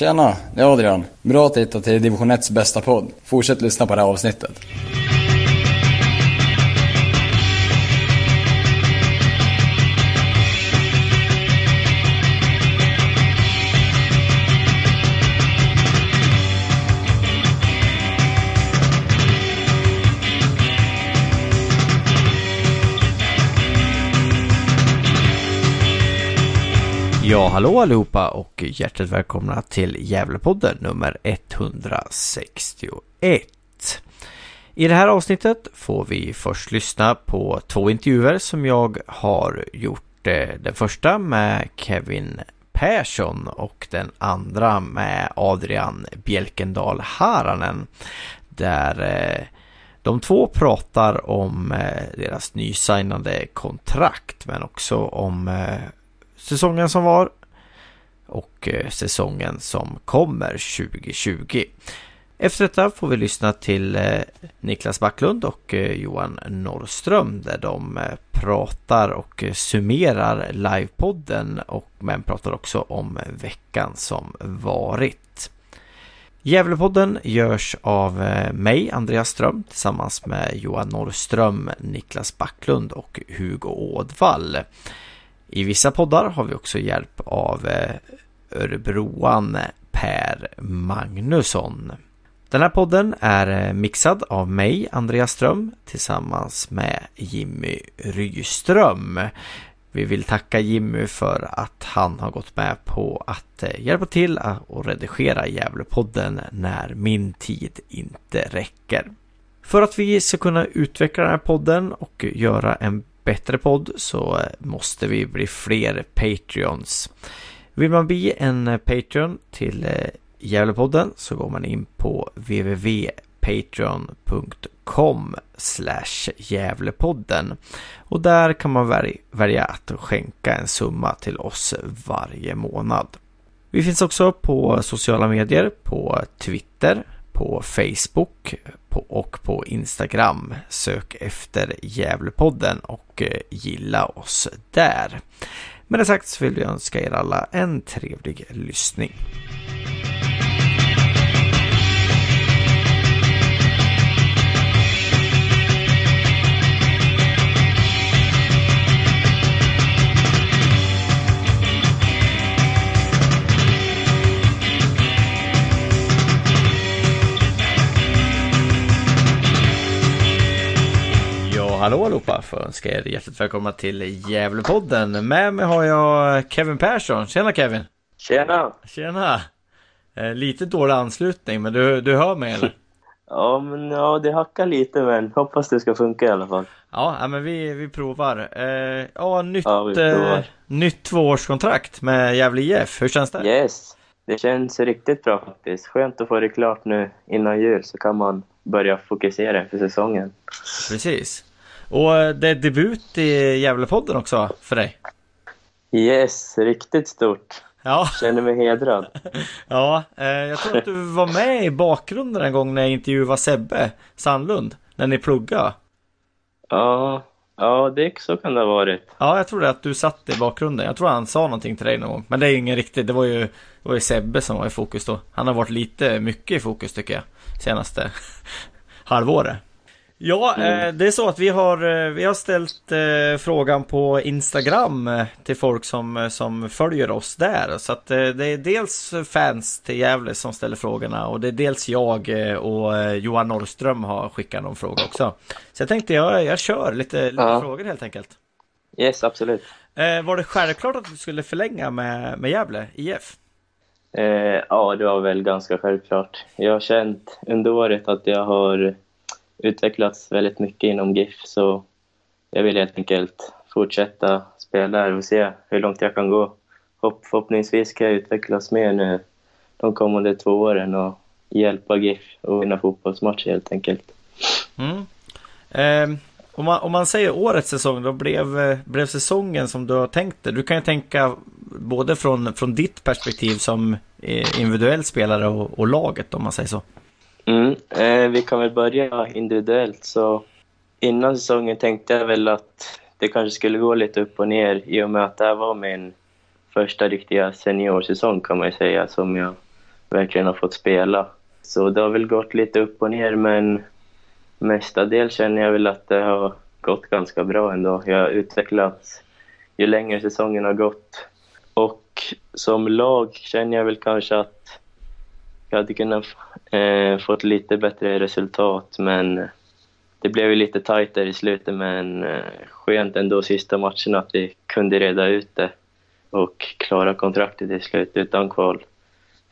Tjena, det är Adrian. Bra att hitta till division 1s bästa podd. Fortsätt lyssna på det här avsnittet. Ja, hallå allihopa och hjärtligt välkomna till Gävlepodden nummer 161. I det här avsnittet får vi först lyssna på två intervjuer som jag har gjort. Eh, den första med Kevin Persson och den andra med Adrian Bjelkendal Haranen. Där eh, de två pratar om eh, deras nysignade kontrakt men också om säsongen som var och eh, säsongen som kommer 2020. Efter detta får vi lyssna till eh, Niklas Backlund och eh, Johan Norrström där de pratar och summerar livepodden och men pratar också om veckan som varit. Gävlepodden görs av mig, Andreas Ström, tillsammans med Johan Norrström, Niklas Backlund och Hugo Ådvall. I vissa poddar har vi också hjälp av eh, Örebroan eh, Per Magnusson. Den här podden är eh, mixad av mig, Andreas Ström, tillsammans med Jimmy Ryström. Vi vill tacka Jimmy för att han har gått med på att hjälpa till att redigera Gävlepodden när min tid inte räcker. För att vi ska kunna utveckla den här podden och göra en bättre podd så eh, måste vi bli fler Patreons. Vill man bli en eh, Patreon till eh, Gävlepodden så går man in på www.patreon.com Gävlepodden och där kan man välja att skänka en summa till oss varje månad. Vi finns också på sociala medier, på Twitter, på Facebook och på Instagram. Sök efter Gävlepodden och eh, gilla oss där. Med det sagt så vill vi önska er alla en trevlig lyssning. Hallå allihopa! Får önska er hjärtligt välkomna till Gävlepodden. Med mig har jag Kevin Persson. Tjena Kevin! Tjena! Tjena! Eh, lite dålig anslutning, men du, du hör mig eller? ja, men ja, det hackar lite, men hoppas det ska funka i alla fall. Ja, men vi, vi provar. Eh, ja, nytt, ja, vi provar. Eh, nytt tvåårskontrakt med Gävle IF. Hur känns det? Yes, det känns riktigt bra faktiskt. Skönt att få det klart nu innan jul så kan man börja fokusera för säsongen. Precis. Och eh, det är debut i Gävlepodden också för dig. Yes, riktigt stort. Ja. Känner mig hedrad. ja, eh, jag tror att du var med i bakgrunden en gång när jag intervjuade Sebbe Sandlund. När ni pluggade. Ja, ja det, så kan det ha varit. Ja, jag tror det att du satt i bakgrunden. Jag tror han sa någonting till dig någon gång. Men det är ingen riktigt. Det var ju, det var ju Sebbe som var i fokus då. Han har varit lite mycket i fokus tycker jag. Senaste halvåret. Ja, mm. Eh, det är så att vi har, eh, vi har ställt eh, frågan på Instagram till folk som, som följer oss där. Så att det är dels fans till Gävle som ställer frågorna och det är dels jag och Johan Norrström har skickat någon fråga också. Så jag tänkte jag, jag kör lite, lite ja. frågor helt enkelt. Yes, absolut. Var det självklart att du skulle förlänga med, med Gävle IF? Eh, ja, det var väl ganska självklart. Jag har känt under året att jag har utvecklats väldigt mycket inom GIF så jag vill helt enkelt fortsätta spela här och se hur långt jag kan gå. Förhoppningsvis kan jag utvecklas mer nu de kommande två åren och hjälpa GIF att vinna fotbollsmatcher helt enkelt. Mm. Eh, om, man, om man säger årets säsong, då blev, eh, blev säsongen som du har tänkt dig? Du kan ju tänka både från, från ditt perspektiv som eh, individuell spelare och, och laget om man säger så. Mm, eh, vi kan väl börja individuellt. Så innan säsongen tänkte jag väl att det kanske skulle gå lite upp och ner i och med att det här var min första riktiga seniorsäsong kan man ju säga som jag verkligen har fått spela. Så det har väl gått lite upp och ner, men mestadels känner jag väl att det har gått ganska bra ändå. Jag har utvecklats ju längre säsongen har gått. Och som lag känner jag väl kanske att jag hade kunnat eh, fått lite bättre resultat, men det blev ju lite tajtare i slutet, men eh, skönt ändå sista matchen att vi kunde reda ut det och klara kontraktet till slut utan kval.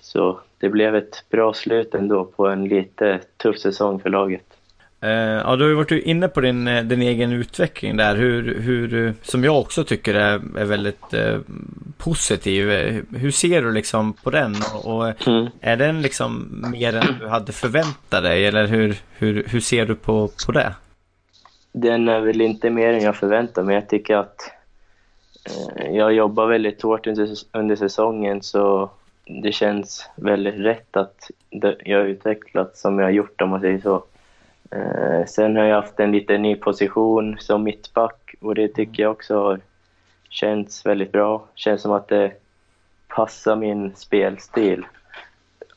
Så det blev ett bra slut ändå på en lite tuff säsong för laget. Uh, ja, du har ju varit inne på din, eh, din egen utveckling där, hur, hur, som jag också tycker är, är väldigt uh, positiv. Hur ser du liksom på den? Och, mm. Är den liksom mer än du hade förväntat dig, eller hur, hur, hur ser du på, på det? Den är väl inte mer än jag förväntar mig. Jag tycker att uh, jag jobbar väldigt hårt under, under säsongen, så det känns väldigt rätt att jag har utvecklats som jag har gjort, om man säger så. Eh, sen har jag haft en lite ny position som mittback och det tycker jag också har känts väldigt bra. Känns som att det passar min spelstil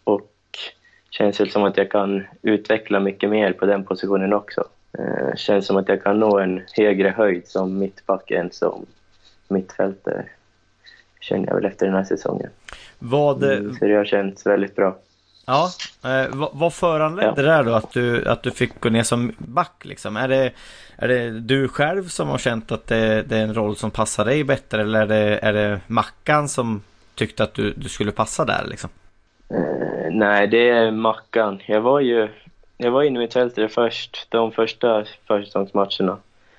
och känns väl som att jag kan utveckla mycket mer på den positionen också. Eh, känns som att jag kan nå en högre höjd som mittback än som mittfältare känner jag väl efter den här säsongen. Vad... Mm, så det har känts väldigt bra. Ja, eh, vad, vad föranledde ja. det där då att du, att du fick gå ner som back liksom? Är det, är det du själv som har känt att det, det är en roll som passar dig bättre eller är det, är det Mackan som tyckte att du, du skulle passa där liksom? Uh, nej, det är Mackan. Jag var ju jag var inne i mittfältare först, de första försäsongsmatcherna.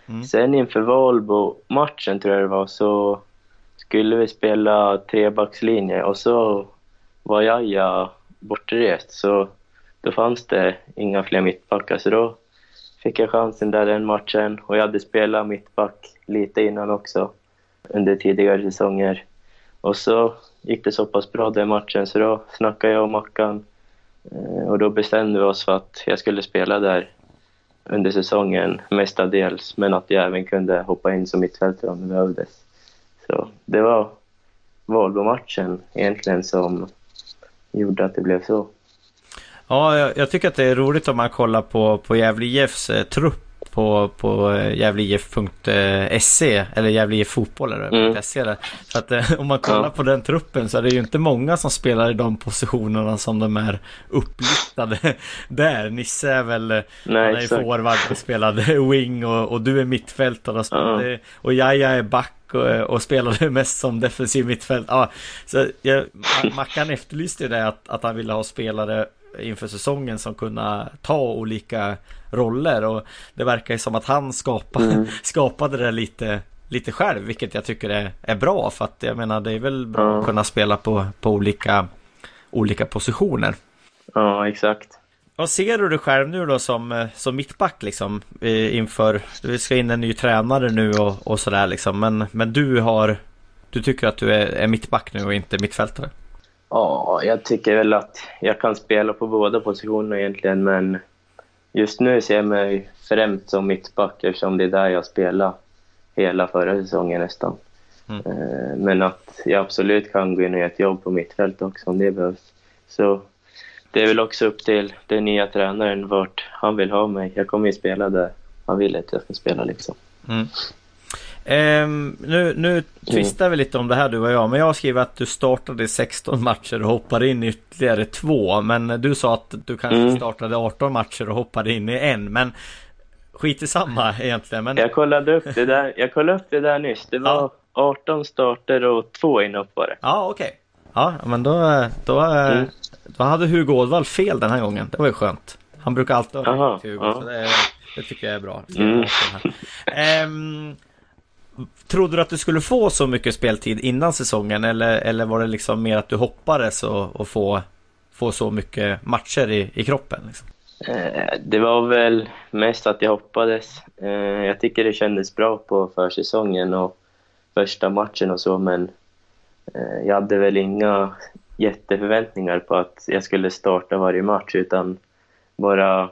Mm. Sen inför Valbo-matchen tror jag det var, så skulle vi spela trebackslinje och så var Jaja bortrest så då fanns det inga fler mittbackar så då fick jag chansen där den matchen och jag hade spelat mittback lite innan också under tidigare säsonger. Och så gick det så pass bra den matchen så då snackade jag och Mackan eh, och då bestämde vi oss för att jag skulle spela där under säsongen mestadels men att jag även kunde hoppa in som mittfältare om det behövdes. Så det var Volvo-matchen egentligen som gjorde att det blev så. Ja, jag, jag, tycker att det är roligt om man kollar på, på Gävle IFs eh, trupp på, på eh, gävleif.se eller Gävle fotboll mm. där. Så att eh, om man kollar ja. på den truppen så är det ju inte många som spelar i de positionerna som de är upplistade där. Nisse är väl, Nej, han är ju forward och spelade wing och, och du är mittfältare och, ja. och Jaja är back och, och spelade mest som defensiv mittfält. Ja, så jag, Mackan efterlyste ju det att, att han ville ha spelare inför säsongen som kunna ta olika roller och det verkar ju som att han skapade, mm. skapade det lite lite själv, vilket jag tycker är, är bra för att jag menar det är väl bra ja. att kunna spela på, på olika, olika positioner. Ja, exakt. Vad ser du dig själv nu då som, som mittback liksom inför, vi ska in en ny tränare nu och, och sådär liksom, men, men du har, du tycker att du är, är mittback nu och inte mittfältare? Ja, jag tycker väl att jag kan spela på båda positionerna egentligen, men just nu ser jag mig främst som mittback eftersom det är där jag spelade hela förra säsongen nästan. Mm. Eh, men att jag absolut kan gå in och göra ett jobb på mittfält också om det behövs. Så det är väl också upp till den nya tränaren vart han vill ha mig. Jag kommer ju spela där han vill att jag ska spela liksom. Mm. Um, nu, nu tvistar vi lite om det här du och jag, men jag skriver att du startade 16 matcher och hoppade in i ytterligare två. Men du sa att du kanske mm. startade 18 matcher och hoppade in i en. Men skit i samma egentligen. Men... Jag kollade upp det där, jag kollade upp det där nyss. Det var ja. 18 starter och två inhopp var det. Ja, okej. Okay. Ja, men då, då, mm. då hade Hugo Ådvall fel den här gången. Det var ju skönt. Han brukar alltid ha rätt Hugo, ja. så det, det, tycker jag är bra. Mm. Um, Trodde du att du skulle få så mycket speltid innan säsongen eller, eller var det liksom mer att du hoppades och, och få, få så mycket matcher i, i kroppen? Liksom? Eh, det var väl mest att jag hoppades. Eh, jag tycker det kändes bra på försäsongen och första matchen och så, men eh, jag hade väl inga jätteförväntningar på att jag skulle starta varje match, utan bara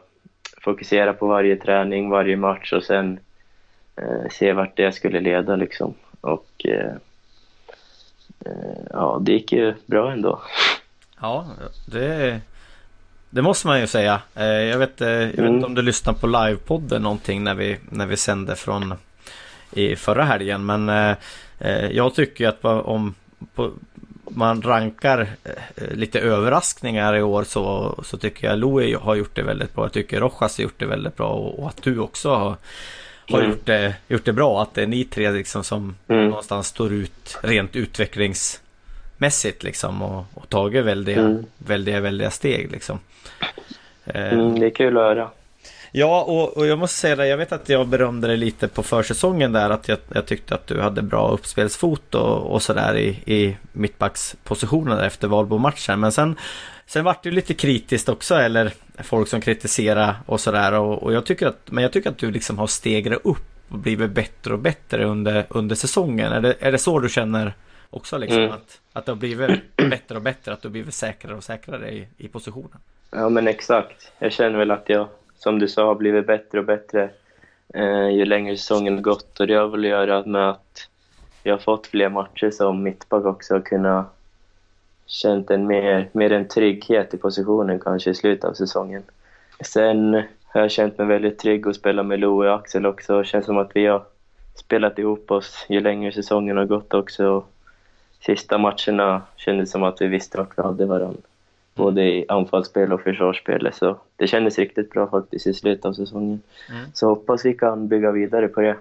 fokusera på varje träning, varje match och sen se vart det skulle leda liksom. Och eh, eh, ja, det gick ju bra ändå. Ja, det, det måste man ju säga. Eh, jag vet, jag vet mm. inte om du lyssnar på livepodden någonting när vi, när vi sände från i förra helgen. Men jag tycker att om på, man rankar lite överraskningar i år så, så tycker jag Louis har gjort det väldigt bra. Jag tycker Rojas har gjort det väldigt bra och, och att du också har har mm. gjort, det, gjort det bra. Att det är ni tre liksom som mm. någonstans står ut rent utvecklingsmässigt liksom och, och tagit väldiga, mm. väldiga, väldiga steg liksom. Mm, det är kul att höra. Ja, och, och, jag måste säga det, jag vet att jag berömde dig lite på försäsongen där att jag, jag tyckte att du hade bra uppspelsfot och, och sådär i, i mittbackspositionen efter Valbo-matchen. Men sen, sen vart det lite kritiskt också, eller folk som kritiserar och sådär. Och, och, jag tycker att, men jag tycker att du liksom har stegrat upp och blivit bättre och bättre under, under säsongen. Är det, är det så du känner också liksom? Mm. Att, att det har blivit bättre och bättre, att du har blivit säkrare och säkrare i, i positionen? Ja men exakt. Jag känner väl att jag, som du sa, har blivit bättre och bättre eh, ju längre säsongen gått. Och det har väl att göra med att jag har fått fler matcher som mittback också och kunnat känt en mer, mer en trygghet i positionen kanske i slutet av säsongen. Sen har jag känt mig väldigt trygg att spela med Lo och Axel också. Det känns som att vi har spelat ihop oss ju längre säsongen har gått också. Sista matcherna kändes som att vi visste vart vi hade varandra. Både i anfallsspel och försvarsspel. Så det kändes riktigt bra faktiskt i slutet av säsongen. Mm. Så hoppas vi kan bygga vidare på det.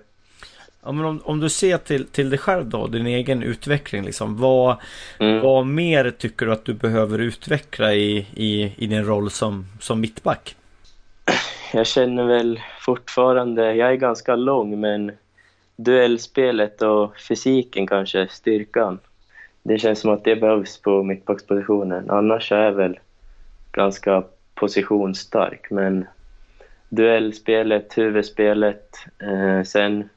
Ja, men om, om du ser till, till dig själv då, din egen utveckling. Liksom, vad, mm. vad mer tycker du att du behöver utveckla i, i, i din roll som, som mittback? Jag känner väl fortfarande, jag är ganska lång men duellspelet och fysiken kanske, styrkan. Det känns som att det behövs på mittbackspositionen. Annars är jag väl ganska positionsstark men duellspelet, huvudspelet, eh, sen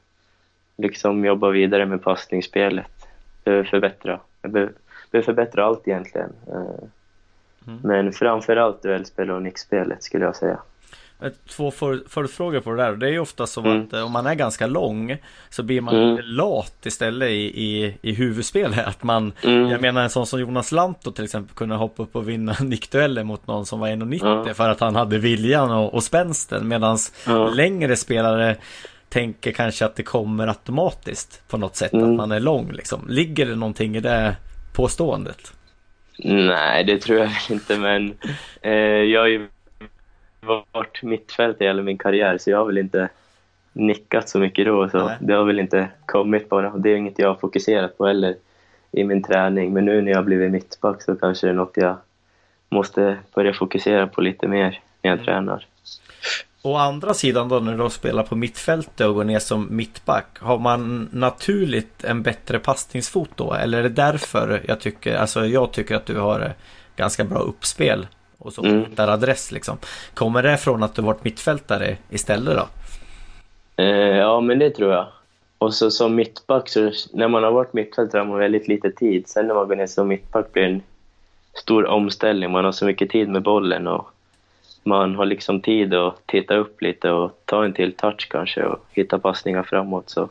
liksom jobba vidare med passningsspelet. Behöver förbättra. Jag behöver, behöver förbättra allt egentligen. Eh, mm. Men framförallt duellspel och nickspelet skulle jag säga. Två följdfrågor på det där. Det är ju ofta så mm. att eh, om man är ganska lång så blir man mm. lat istället i, i, i huvudspelet. Att man, mm. Jag menar en sån som Jonas Lantto till exempel kunde hoppa upp och vinna nickdueller mot någon som var 1,90 ja. för att han hade viljan och, och spänsten. Medan längre spelare tänker kanske att det kommer automatiskt på något sätt, mm. att man är lång liksom. Ligger det någonting i det påståendet? Nej, det tror jag inte, men eh, jag har ju varit mittfält i hela min karriär, så jag har väl inte nickat så mycket då. Så det har väl inte kommit bara. Det är inget jag har fokuserat på heller i min träning. Men nu när jag har blivit mittback så kanske det är något jag måste börja fokusera på lite mer när jag mm. tränar. Å andra sidan då när du spelar på mittfältet och går ner som mittback. Har man naturligt en bättre passningsfot då? Eller är det därför jag tycker, alltså jag tycker att du har ganska bra uppspel och så mm. där adress liksom. Kommer det från att du varit mittfältare istället då? Eh, ja, men det tror jag. Och så som mittback, så när man har varit mittfältare har man väldigt lite tid. Sen när man går ner som mittback blir det en stor omställning. Man har så mycket tid med bollen och man har liksom tid att titta upp lite och ta en till touch kanske och hitta passningar framåt. Så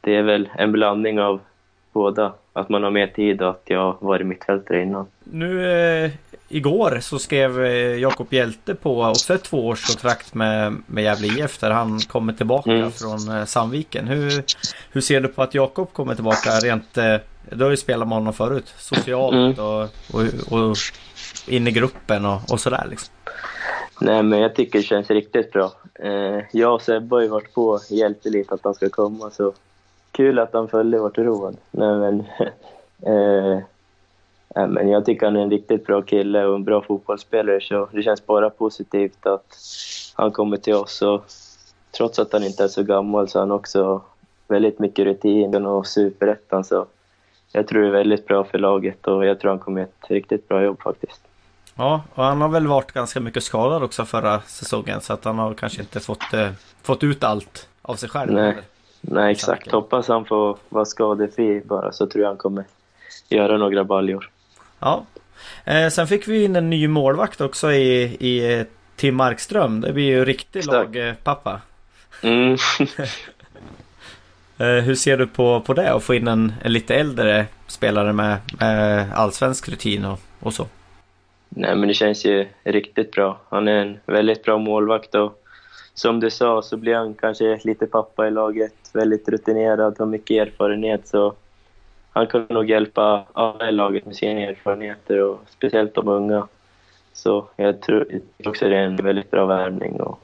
det är väl en blandning av båda. Att man har mer tid och att jag varit mittfältare innan. Nu eh, igår så skrev eh, Jakob Hjälte på också ett tvåårskontrakt med, med Gävle IF där han kommer tillbaka mm. från eh, Sandviken. Hur, hur ser du på att Jakob kommer tillbaka rent eh, du har ju spelat med honom förut. Socialt mm. och, och, och in i gruppen och, och sådär liksom. Nej, men jag tycker det känns riktigt bra. Eh, jag och Sebbe har ju varit på och hjälpt lite att han ska komma, så kul att han följde vårt råd. Nej, men, eh, nej, men jag tycker han är en riktigt bra kille och en bra fotbollsspelare, så det känns bara positivt att han kommer till oss. Och trots att han inte är så gammal så har han också väldigt mycket rutin och superettan, så jag tror det är väldigt bra för laget och jag tror han kommer göra ett riktigt bra jobb faktiskt. Ja, och han har väl varit ganska mycket skadad också förra säsongen så att han har kanske inte fått, eh, fått ut allt av sig själv. Nej, Nej exakt. Hoppas han får vara skadefri bara så tror jag han kommer göra några baljor. Ja. Eh, sen fick vi in en ny målvakt också i, i Tim Markström. Det blir ju riktig lagpappa. Mm. eh, hur ser du på, på det? Att få in en, en lite äldre spelare med, med allsvensk rutin och, och så? Nej, men det känns ju riktigt bra. Han är en väldigt bra målvakt och som du sa så blir han kanske lite pappa i laget. Väldigt rutinerad, har mycket erfarenhet så han kan nog hjälpa alla i laget med sina erfarenheter och speciellt de unga. Så jag tror också det är en väldigt bra värvning och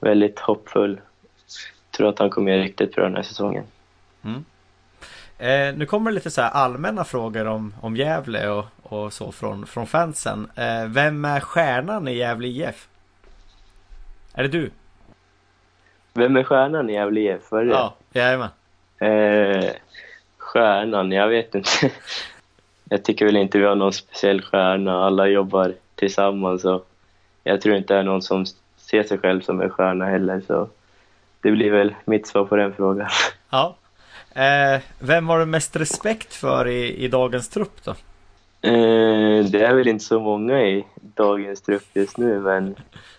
väldigt hoppfull. Jag tror att han kommer göra riktigt bra den här säsongen. Mm. Eh, nu kommer det lite så allmänna frågor om, om Gävle och, och så från, från fansen. Eh, vem är stjärnan i Gävle IF? Är det du? Vem är stjärnan i Gävle IF? Var det Ja, jajamän. Eh, stjärnan? Jag vet inte. jag tycker väl inte vi har någon speciell stjärna. Alla jobbar tillsammans och jag tror inte det är någon som ser sig själv som en stjärna heller. Så det blir väl mitt svar på den frågan. Ja. Eh, vem har du mest respekt för i, i dagens trupp då? Eh, det är väl inte så många i dagens trupp just nu men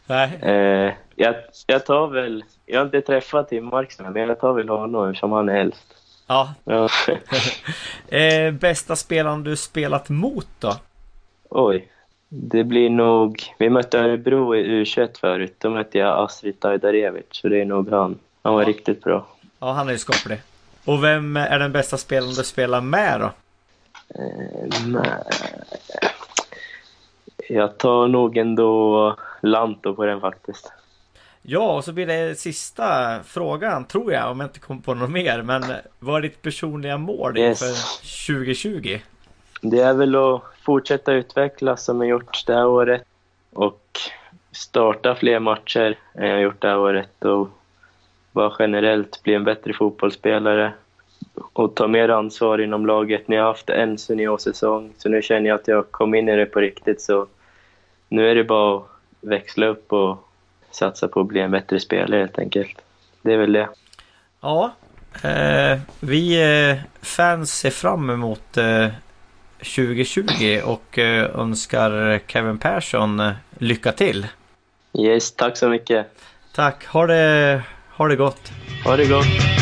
Nej. Eh, jag, jag tar väl, jag har inte träffat Tim Markström men jag tar väl honom eftersom han är äldst. Ja. ja. eh, bästa spelaren du spelat mot då? Oj. Det blir nog... Vi mötte Örebro i U21 förut. Då mötte jag Astrid Ajdarevic, så det är nog han. Han var ja. riktigt bra. Ja, han är ju skaplig. Och vem är den bästa spelaren du spelar med då? Eh, jag tar nog ändå Lanto på den faktiskt. Ja, och så blir det sista frågan, tror jag, om jag inte kommer på något mer. Men vad är ditt personliga mål yes. inför 2020? Det är väl att fortsätta utvecklas som jag gjort det här året och starta fler matcher än jag gjort det här året och bara generellt bli en bättre fotbollsspelare och ta mer ansvar inom laget. Ni har haft en seniorsäsong, så nu känner jag att jag kom in i det på riktigt. Så nu är det bara att växla upp och satsa på att bli en bättre spelare helt enkelt. Det är väl det. Ja, eh, vi eh, fans ser fram emot eh, 2020 och eh, önskar Kevin Persson eh, lycka till. Yes, tack så mycket. Tack, ha det, ha det gott. Ha det gott.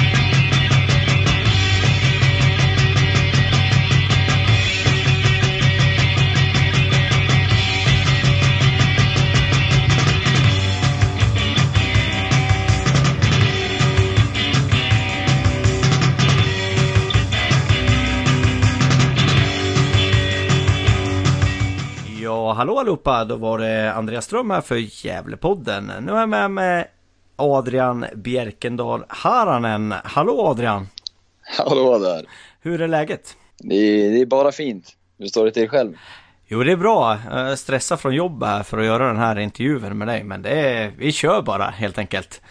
hallå allihopa! Då var det Andreas Ström här för Gävlepodden. Nu är jag med med Adrian Bjerkendal Haranen. Hallå Adrian! Hallå där! Hur är läget? Det är, det är bara fint. Hur står det till själv? Jo, det är bra. Jag stressar från jobbet för att göra den här intervjun med dig, men det är, vi kör bara helt enkelt.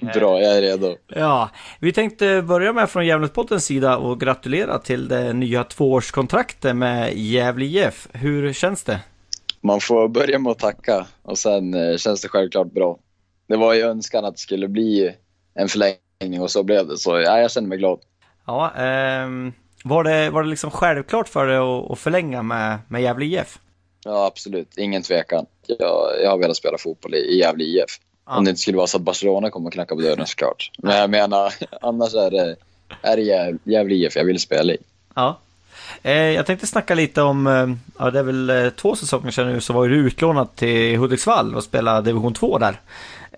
bra, jag är redo. Ja, vi tänkte börja med från Gävlepoddens sida och gratulera till det nya tvåårskontraktet med Gävle IF. Hur känns det? man får börja med att tacka och sen eh, känns det självklart bra. Det var ju önskan att det skulle bli en förlängning och så blev det. Så ja, jag känner mig glad. Ja, eh, var, det, var det liksom självklart för dig att, att förlänga med, med Gävle IF? Ja, absolut. Ingen tvekan. Jag, jag har velat spela fotboll i, i Gävle IF. Ja. Om det inte skulle vara så att Barcelona kommer och knackar på dörren såklart. Men jag menar, annars är det, är det Gävle IF jag vill spela i. Ja, Eh, jag tänkte snacka lite om, eh, ja det är väl eh, två säsonger sedan nu så var du utlånad till Hudiksvall och spelade division 2 där.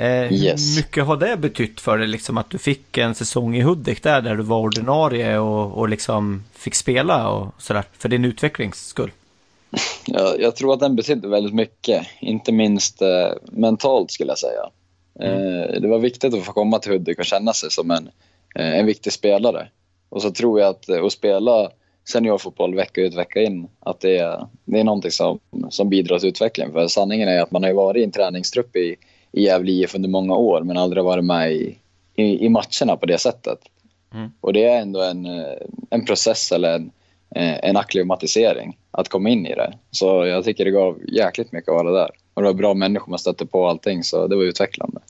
Yes. Hur mycket har det betytt för dig liksom att du fick en säsong i Hudik där, där du var ordinarie och, och liksom fick spela och sådär för din utvecklings skull? Ja, jag tror att den betydde väldigt mycket, inte minst eh, mentalt skulle jag säga. Mm. Eh, det var viktigt att få komma till Hudik och känna sig som en, eh, en viktig spelare. Och så tror jag att att spela seniorfotboll vecka ut vecka in. Att det är, det är någonting som, som bidrar till utvecklingen. För sanningen är att man har varit i en träningstrupp i, i Gävle IF under många år men aldrig varit med i, i, i matcherna på det sättet. Mm. Och det är ändå en, en process eller en, en akklimatisering att komma in i det. Så jag tycker det gav jäkligt mycket att vara där. Och det var bra människor man stötte på allting så det var utvecklande.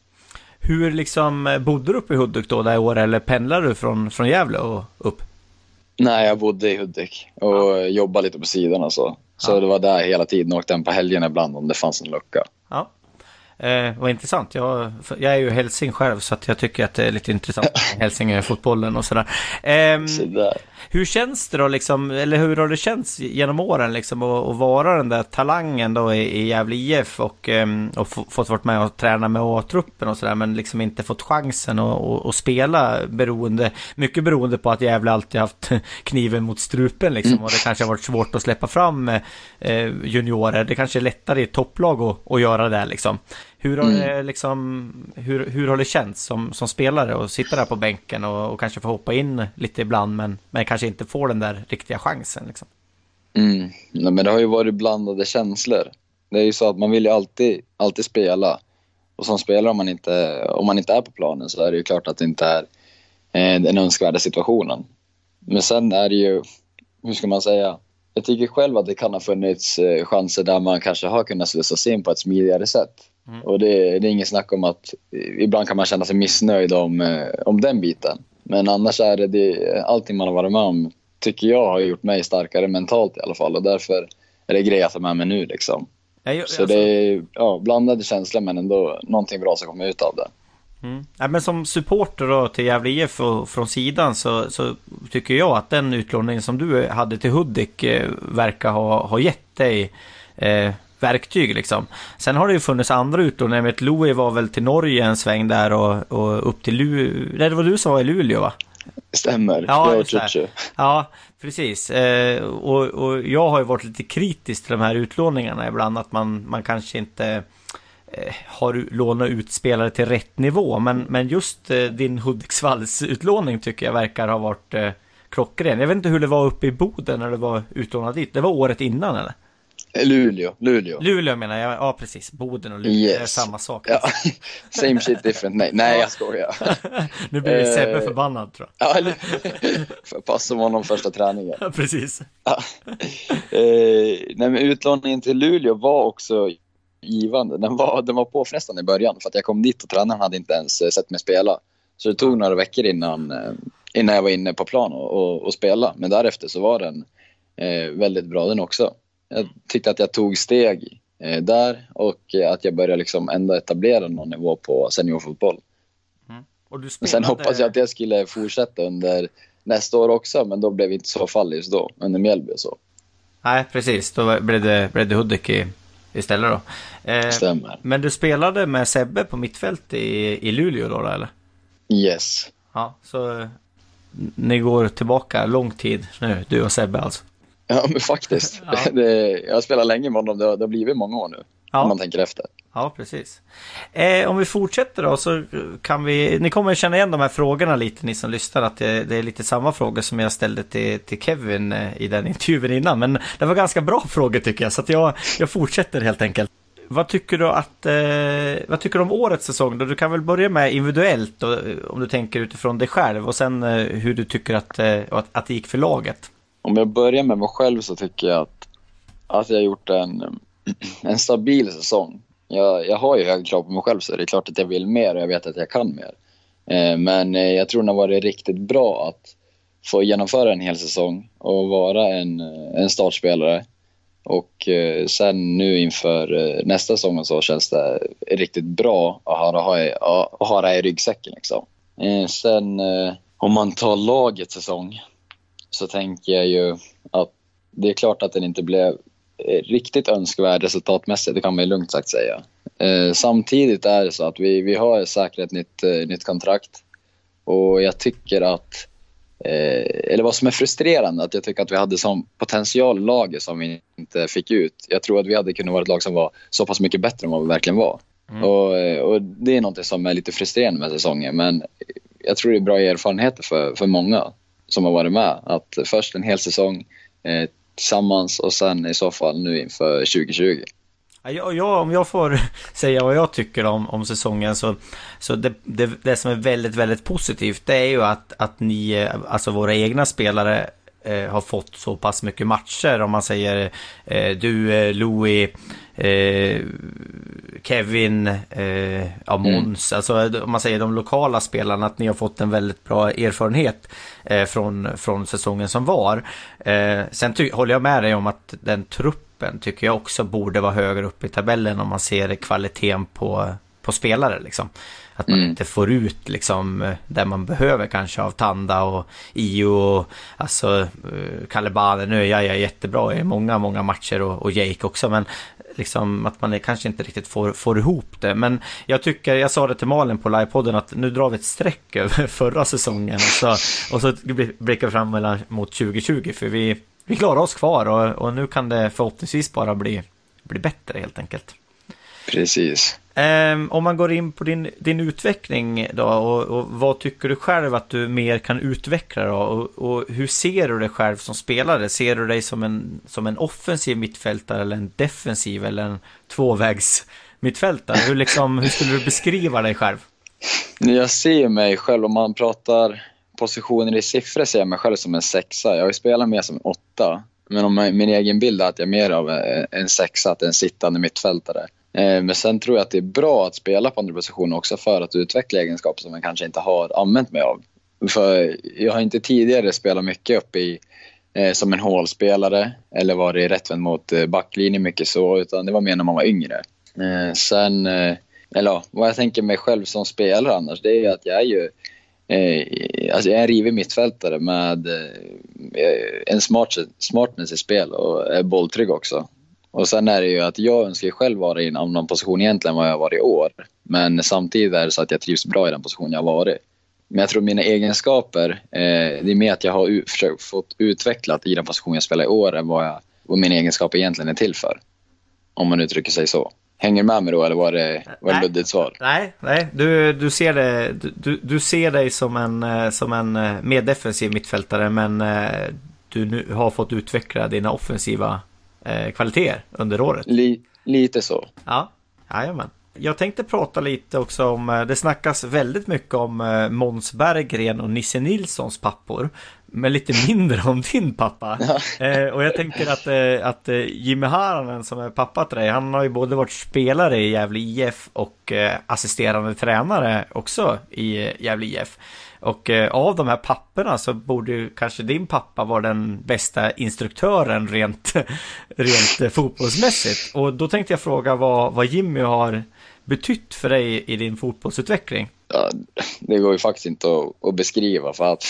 Hur liksom bodde du uppe i Hudik då det året eller pendlade du från, från Gävle och upp? Nej, jag bodde i Hudik och ja. jobbade lite på sidan och så. Så ja. det var där hela tiden, åkte hem på helgerna ibland om det fanns en lucka. Ja. Eh, vad intressant. Jag, jag är ju hälsing själv så jag tycker att det är lite intressant med Hälsingö-fotbollen och sådär. Eh, Hur känns det då liksom, eller hur har det känts genom åren liksom att, att vara den där talangen då i, i Gävle IF och, um, och fått vara med och träna med A-truppen och sådär men liksom inte fått chansen att, att, spela beroende, mycket beroende på att Gävle alltid haft kniven mot strupen liksom och det kanske har varit svårt att släppa fram eh, juniorer. Det kanske är lättare i ett topplag att, att göra det liksom. Hur har, mm. det liksom, hur, hur har det känts som, som spelare att sitta där på bänken och, och, kanske få hoppa in lite ibland men, men kanske inte få den där riktiga chansen? Liksom? Mm. Nej, men det har ju varit blandade känslor. Det är ju så att man vill ju alltid, alltid spela. Och som spelare om man, inte, om man inte är på planen så är det ju klart att det inte är eh, den önskvärda situationen. Men sen är det ju, hur ska man säga, jag tycker själv att det kan ha funnits eh, chanser där man kanske har kunnat slussas in på ett smidigare sätt. Mm. Och det, det, är inget snack om att ibland kan man känna sig missnöjd om, eh, om den biten. Men annars är det, det allting man har varit med om tycker jag har gjort mig starkare mentalt i alla fall och därför är det grejer att ta med mig nu liksom. Jag, jag, så det är ja, blandade känslor men ändå någonting bra som kommer ut av det. Mm. Ja, men som supporter då till Gävle IF och från sidan så, så tycker jag att den utlåningen som du hade till Hudik eh, verkar ha, ha gett dig eh, verktyg liksom. Sen har det ju funnits andra utlåningar. Jag Louis var väl till Norge en sväng där och, och upp till Luleå. Det var du som var i Luleå va? Stämmer. Ja, ja precis. Eh, och, och jag har ju varit lite kritisk till de här utlåningarna ibland. Att man, man kanske inte eh, har lånat ut spelare till rätt nivå. Men, men just eh, din Hudiksvalls utlåning tycker jag verkar ha varit eh, klockren. Jag vet inte hur det var uppe i Boden när det var utlånat dit. Det var året innan eller? Luleå, Luleå. Luleå menar jag, ja precis. Boden och Luleå yes. är samma sak. Ja. Same shit different nej. Nej jag skojar. nu blir Sebbe förbannad tror jag. ja, eller Får passa honom första träningen. Ja, precis. Ja. Nej men utlåningen till Luleå var också givande. Den var, den var påfrestande i början för att jag kom dit och tränaren hade inte ens eh, sett mig spela. Så det tog några veckor innan, innan jag var inne på plan och, och, och spela. Men därefter så var den eh, väldigt bra den också jag tyckte att jag tog steg eh, där och att jag började liksom ändå etablera någon nivå på seniorfotboll. Mm. Och du spelade... Sen hoppas jag att jag skulle fortsätta under nästa år också, men då blev det inte så fall just då, under Mjällby och så. Nej, precis. Då blev det, blev det Hudik i, istället då. Eh, Stämmer. Men du spelade med Sebbe på mittfält i, i Luleå då, eller? Yes. Ja, så ni går tillbaka lång tid nu, du och Sebbe alltså? Ja, men faktiskt. Ja. Det, jag har spelat länge med honom. Det har, det har blivit många år nu. Ja. Om man tänker efter. Ja, precis. Eh, om vi fortsätter då så kan vi... Ni kommer känna igen de här frågorna lite, ni som lyssnar. Att det, det är lite samma frågor som jag ställde till, till Kevin eh, i den intervjun innan. Men det var ganska bra frågor tycker jag. Så att jag, jag fortsätter helt enkelt. Vad tycker du att... Eh, vad tycker du om årets säsong då? Du kan väl börja med individuellt då, eh, om du tänker utifrån dig själv. Och sen eh, hur du tycker att, eh, att, att det gick för laget. Om jag börjar med mig själv så tycker jag att, att jag har gjort en, en stabil säsong. Jag, jag har ju höga krav på mig själv så det är klart att jag vill mer och jag vet att jag kan mer. Eh, men eh, jag tror det har varit riktigt bra att få genomföra en hel säsong och vara en, eh, en startspelare. Och sen nu inför nästa säsong så känns det riktigt bra att ha, ha, ha det i ryggsäcken. Liksom. Sen om man tar lagets säsong så tänker jag ju att det är klart att den inte blev riktigt önskvärd resultatmässigt, det kan man ju lugnt sagt säga. Eh, samtidigt är det så att vi, vi har säkrat ett nytt, eh, nytt kontrakt och jag tycker att, eh, eller vad som är frustrerande, att jag tycker att vi hade som potential laget som vi inte fick ut. Jag tror att vi hade kunnat vara ett lag som var så pass mycket bättre än vad vi verkligen var. Mm. Och, eh, och, det är något som är lite frustrerande med säsongen, men jag tror det är bra erfarenheter för, för många som har varit med. Att först en hel säsong eh, tillsammans och sen i så fall nu inför 2020. Jag, jag, om jag får säga vad jag tycker om, om säsongen så, så det, det, det som är väldigt, väldigt positivt det är ju att, att ni, eh, alltså våra egna spelare eh, har fått så pass mycket matcher. Om man säger eh, du, eh, Louis, eh, Kevin, eh, ja, mm. Måns. Mm. Alltså om man säger de lokala spelarna. Att ni har fått en väldigt bra erfarenhet eh, från, från säsongen som var. Eh, sen håller jag med dig om att den truppen tycker jag också borde vara högre upp i tabellen om man ser kvaliteten på på spelare liksom. Att man mm. inte får ut liksom där man behöver kanske av Tanda och Io och alltså Kalebane. Nu är jag jättebra i många, många matcher och, och Jake också men liksom att man kanske inte riktigt får, får ihop det. Men jag tycker, jag sa det till Malin på livepodden att nu drar vi ett streck över förra säsongen och så, och så blickar vi fram mot 2020 för vi, vi klarar oss kvar och, och nu kan det förhoppningsvis bara bli, bli bättre helt enkelt. Precis. Um, om man går in på din, din utveckling då och, och, vad tycker du själv att du mer kan utveckla då? Och, och, hur ser du dig själv som spelare? Ser du dig som en, som en offensiv mittfältare eller en defensiv eller en tvåvägs mittfältare? Hur, liksom, hur skulle du beskriva dig själv? Jag ser mig själv, om man pratar positioner i siffror, ser jag mig själv som en sexa. Jag har ju spelat mer som en åtta. Men om min egen bild är att jag är mer av en sexa, att en sittande mittfältare. Eh, men sen tror jag att det är bra att spela på andra positioner också för att utveckla egenskaper som jag kanske inte har använt mig av. För jag har inte tidigare spelat mycket upp i eh, som en hålspelare eller varit rättvänd mot eh, backlinjen mycket så, utan det var mer när man var yngre. Sen, eller ja, vad jag tänker mig själv som spelare annars, det är att jag är ju alltså jag är en rivig mittfältare med en smart, smartness i spel och är bolltrygg också. Och sen är det ju att jag önskar själv vara i en annan position egentligen än vad jag har varit i år. Men samtidigt är det så att jag trivs bra i den position jag har varit. Men jag tror mina egenskaper, eh, det är mer att jag har försökt, fått utvecklat i den position jag spelar i år än vad, jag, vad mina egenskaper egentligen är till för. Om man uttrycker sig så. Hänger med mig då eller var det, var det luddigt svar? Nej, nej. Du, du, ser det, du, du ser dig som en, eh, som en eh, mer defensiv mittfältare men eh, du nu har fått utveckla dina offensiva kvaliteter under året. Li, lite så. Ja, jajamän. Jag tänkte prata lite också om, eh, det snackas väldigt mycket om eh, Måns Berggren och Nisse Nilssons pappor. Men lite mindre om din pappa. Ja. Eh, och jag tänker att, eh, att eh, Jimmy Haranen som är pappa till dig, han har ju både varit spelare i Gävle IF och eh, assisterande tränare också i Gävle IF. Och eh, av de här papperna så borde ju kanske din pappa vara den bästa instruktören rent, rent eh, fotbollsmässigt. Och då tänkte jag fråga vad, vad Jimmy har betytt för dig i din fotbollsutveckling? Ja, det går ju faktiskt inte att, att beskriva för att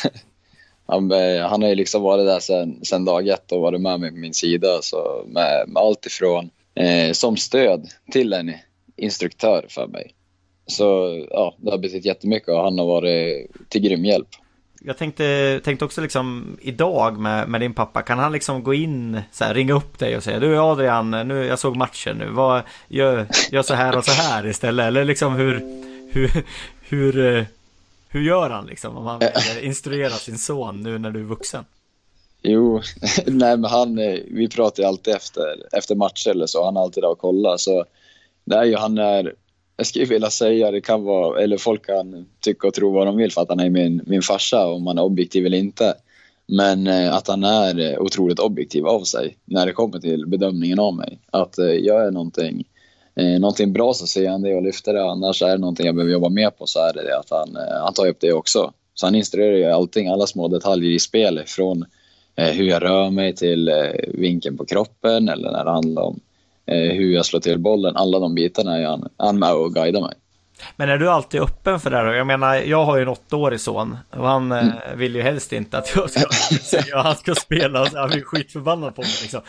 han, eh, han har ju liksom varit där sedan, sen dag ett och varit med mig på min sida. Så med, med allt ifrån eh, som stöd till en instruktör för mig. Så ja, det har betytt jättemycket och han har varit till grym hjälp. Jag tänkte, tänkte också liksom idag med, med din pappa, kan han liksom gå in, så här, ringa upp dig och säga du Adrian, nu, jag såg matchen nu, vad, gör, gör så här och så här istället? Eller liksom hur, hur, hur, hur gör han liksom om han vill instruera sin son nu när du är vuxen? Jo, nej men han, vi pratar ju alltid efter, efter matcher eller så, han är alltid där och kollar så det är ju, han är jag skulle vilja säga, det kan vara, eller folk kan tycka och tro vad de vill för att han är min, min farsa, om man är objektiv eller inte. Men eh, att han är eh, otroligt objektiv av sig när det kommer till bedömningen av mig. Att eh, jag är någonting, någonting bra så ser han det och lyfter det. Annars är det någonting jag behöver jobba mer på så är det det att han, han tar upp det också. Så han instruerar ju allting, alla små detaljer i spelet. Från hur jag rör mig till vinkeln på kroppen eller när det handlar om hur jag slår till bollen. Alla de bitarna är han, han med och guidar mig. Men är du alltid öppen för det här? Jag menar, jag har ju en åttaårig son och han eh, mm. vill ju helst inte att jag ska säga att han ska spela. Han blir skitförbannad på mig liksom.